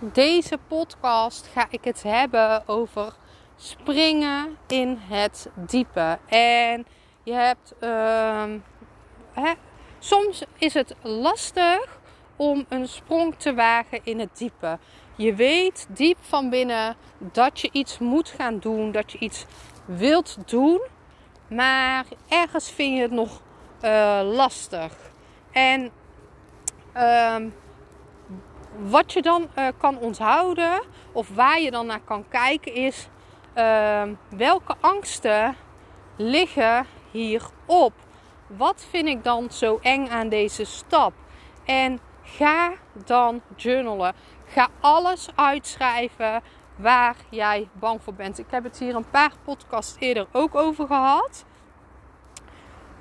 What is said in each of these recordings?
Deze podcast ga ik het hebben over springen in het diepe. En je hebt. Uh, hè, soms is het lastig om een sprong te wagen in het diepe. Je weet diep van binnen dat je iets moet gaan doen, dat je iets wilt doen, maar ergens vind je het nog uh, lastig. En uh, wat je dan uh, kan onthouden, of waar je dan naar kan kijken, is uh, welke angsten liggen hierop. Wat vind ik dan zo eng aan deze stap? En ga dan journalen. Ga alles uitschrijven waar jij bang voor bent. Ik heb het hier een paar podcasts eerder ook over gehad.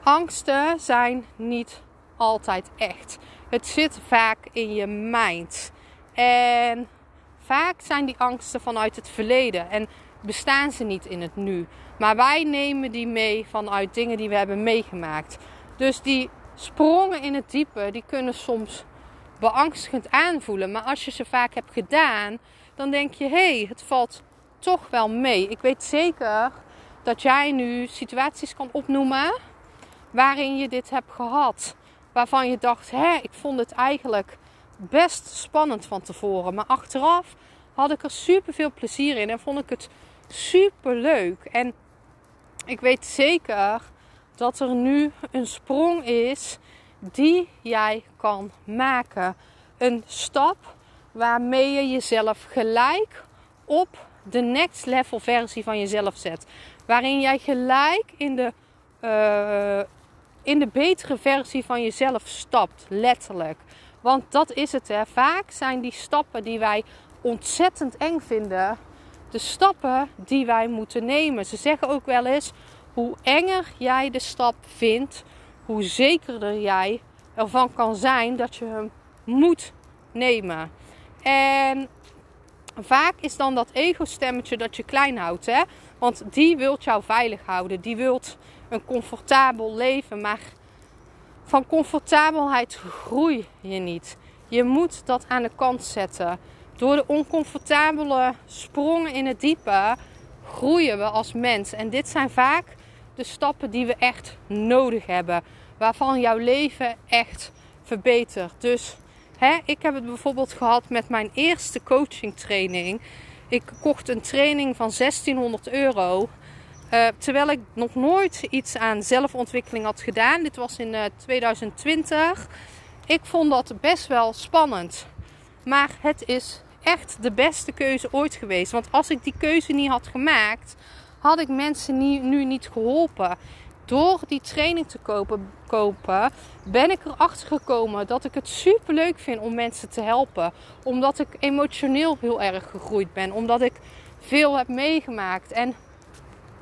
Angsten zijn niet altijd echt. Het zit vaak in je mind. En vaak zijn die angsten vanuit het verleden en bestaan ze niet in het nu. Maar wij nemen die mee vanuit dingen die we hebben meegemaakt. Dus die sprongen in het diepe, die kunnen soms beangstigend aanvoelen. Maar als je ze vaak hebt gedaan, dan denk je: hé, hey, het valt toch wel mee. Ik weet zeker dat jij nu situaties kan opnoemen waarin je dit hebt gehad waarvan je dacht, hè, ik vond het eigenlijk best spannend van tevoren. Maar achteraf had ik er super veel plezier in en vond ik het super leuk. En ik weet zeker dat er nu een sprong is die jij kan maken. Een stap waarmee je jezelf gelijk op de next level versie van jezelf zet. Waarin jij gelijk in de uh, in de betere versie van jezelf stapt, letterlijk. Want dat is het, hè. Vaak zijn die stappen die wij ontzettend eng vinden, de stappen die wij moeten nemen. Ze zeggen ook wel eens: hoe enger jij de stap vindt, hoe zekerder jij ervan kan zijn dat je hem moet nemen. En vaak is dan dat ego-stemmetje dat je klein houdt, hè? Want die wilt jou veilig houden. Die wilt een comfortabel leven. Maar van comfortabelheid groei je niet. Je moet dat aan de kant zetten. Door de oncomfortabele sprongen in het diepe groeien we als mens. En dit zijn vaak de stappen die we echt nodig hebben. Waarvan jouw leven echt verbetert. Dus hè, ik heb het bijvoorbeeld gehad met mijn eerste coaching training. Ik kocht een training van 1600 euro. Uh, terwijl ik nog nooit iets aan zelfontwikkeling had gedaan. Dit was in uh, eh, 2020. Ik vond dat best wel spannend. Maar het is echt de beste keuze ooit geweest. Want als ik die keuze niet had gemaakt, had ik mensen nu niet geholpen. Door die training te kopen, kopen, ben ik erachter gekomen dat ik het super leuk vind om mensen te helpen. Omdat ik emotioneel heel erg gegroeid ben. Omdat ik veel heb meegemaakt. En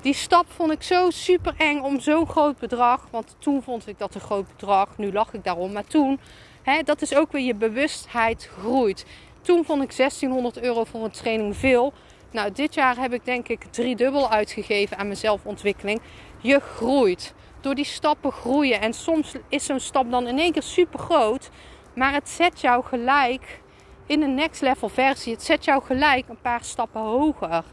die stap vond ik zo super eng om zo'n groot bedrag. Want toen vond ik dat een groot bedrag. Nu lach ik daarom. Maar toen, hè, dat is ook weer je bewustheid groeit. Toen vond ik 1600 euro voor een training veel. Nou, dit jaar heb ik denk ik drie dubbel uitgegeven aan mijn zelfontwikkeling. Je groeit. Door die stappen groeien. En soms is zo'n stap dan in één keer super groot. Maar het zet jou gelijk in een next level versie. Het zet jou gelijk een paar stappen hoger.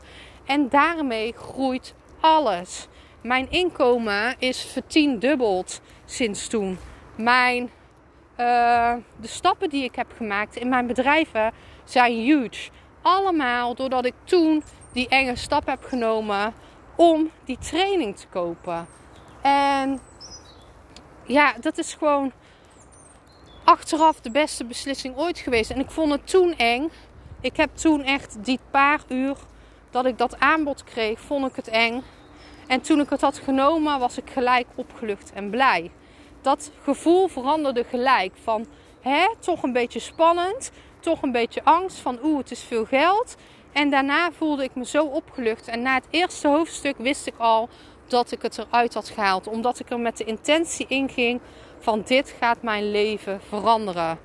En daarmee groeit alles. Mijn inkomen is vertiendubbeld sinds toen. Mijn, uh, de stappen die ik heb gemaakt in mijn bedrijven zijn huge. Allemaal doordat ik toen die enge stap heb genomen om die training te kopen. En ja, dat is gewoon achteraf de beste beslissing ooit geweest. En ik vond het toen eng. Ik heb toen echt die paar uur dat ik dat aanbod kreeg, vond ik het eng. En toen ik het had genomen, was ik gelijk opgelucht en blij. Dat gevoel veranderde gelijk van hè, toch een beetje spannend. Toch een beetje angst van oeh, het is veel geld. En daarna voelde ik me zo opgelucht. En na het eerste hoofdstuk wist ik al dat ik het eruit had gehaald. Omdat ik er met de intentie in ging van dit gaat mijn leven veranderen.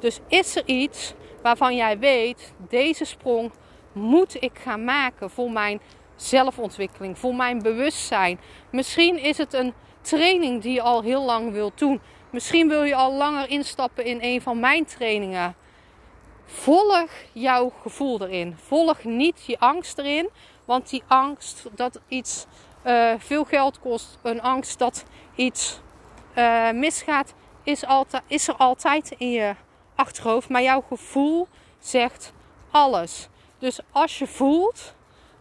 Dus is er iets waarvan jij weet, deze sprong moet ik gaan maken voor mijn zelfontwikkeling, voor mijn bewustzijn. Misschien is het een training die je al heel lang wilt doen. Misschien wil je al langer instappen in een van mijn trainingen. Volg jouw gevoel erin. Volg niet je angst erin. Want die angst dat iets uh, veel geld kost, een angst dat iets uh, misgaat, is, altijd, is er altijd in je achterhoofd. Maar jouw gevoel zegt alles. Dus als je voelt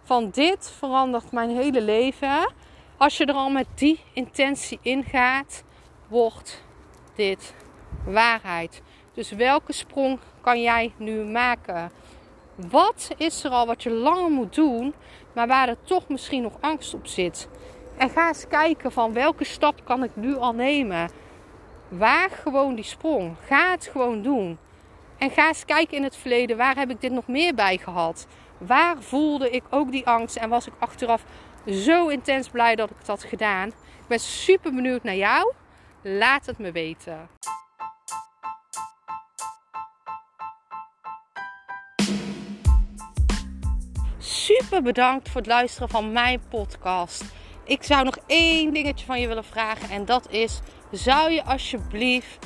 van dit verandert mijn hele leven. Als je er al met die intentie in gaat, wordt dit waarheid. Dus welke sprong kan jij nu maken? Wat is er al wat je langer moet doen, maar waar er toch misschien nog angst op zit? En ga eens kijken van welke stap kan ik nu al nemen? Waag gewoon die sprong. Ga het gewoon doen. En ga eens kijken in het verleden, waar heb ik dit nog meer bij gehad? Waar voelde ik ook die angst en was ik achteraf zo intens blij dat ik het had gedaan? Ik ben super benieuwd naar jou. Laat het me weten. Super bedankt voor het luisteren van mijn podcast. Ik zou nog één dingetje van je willen vragen en dat is: zou je alsjeblieft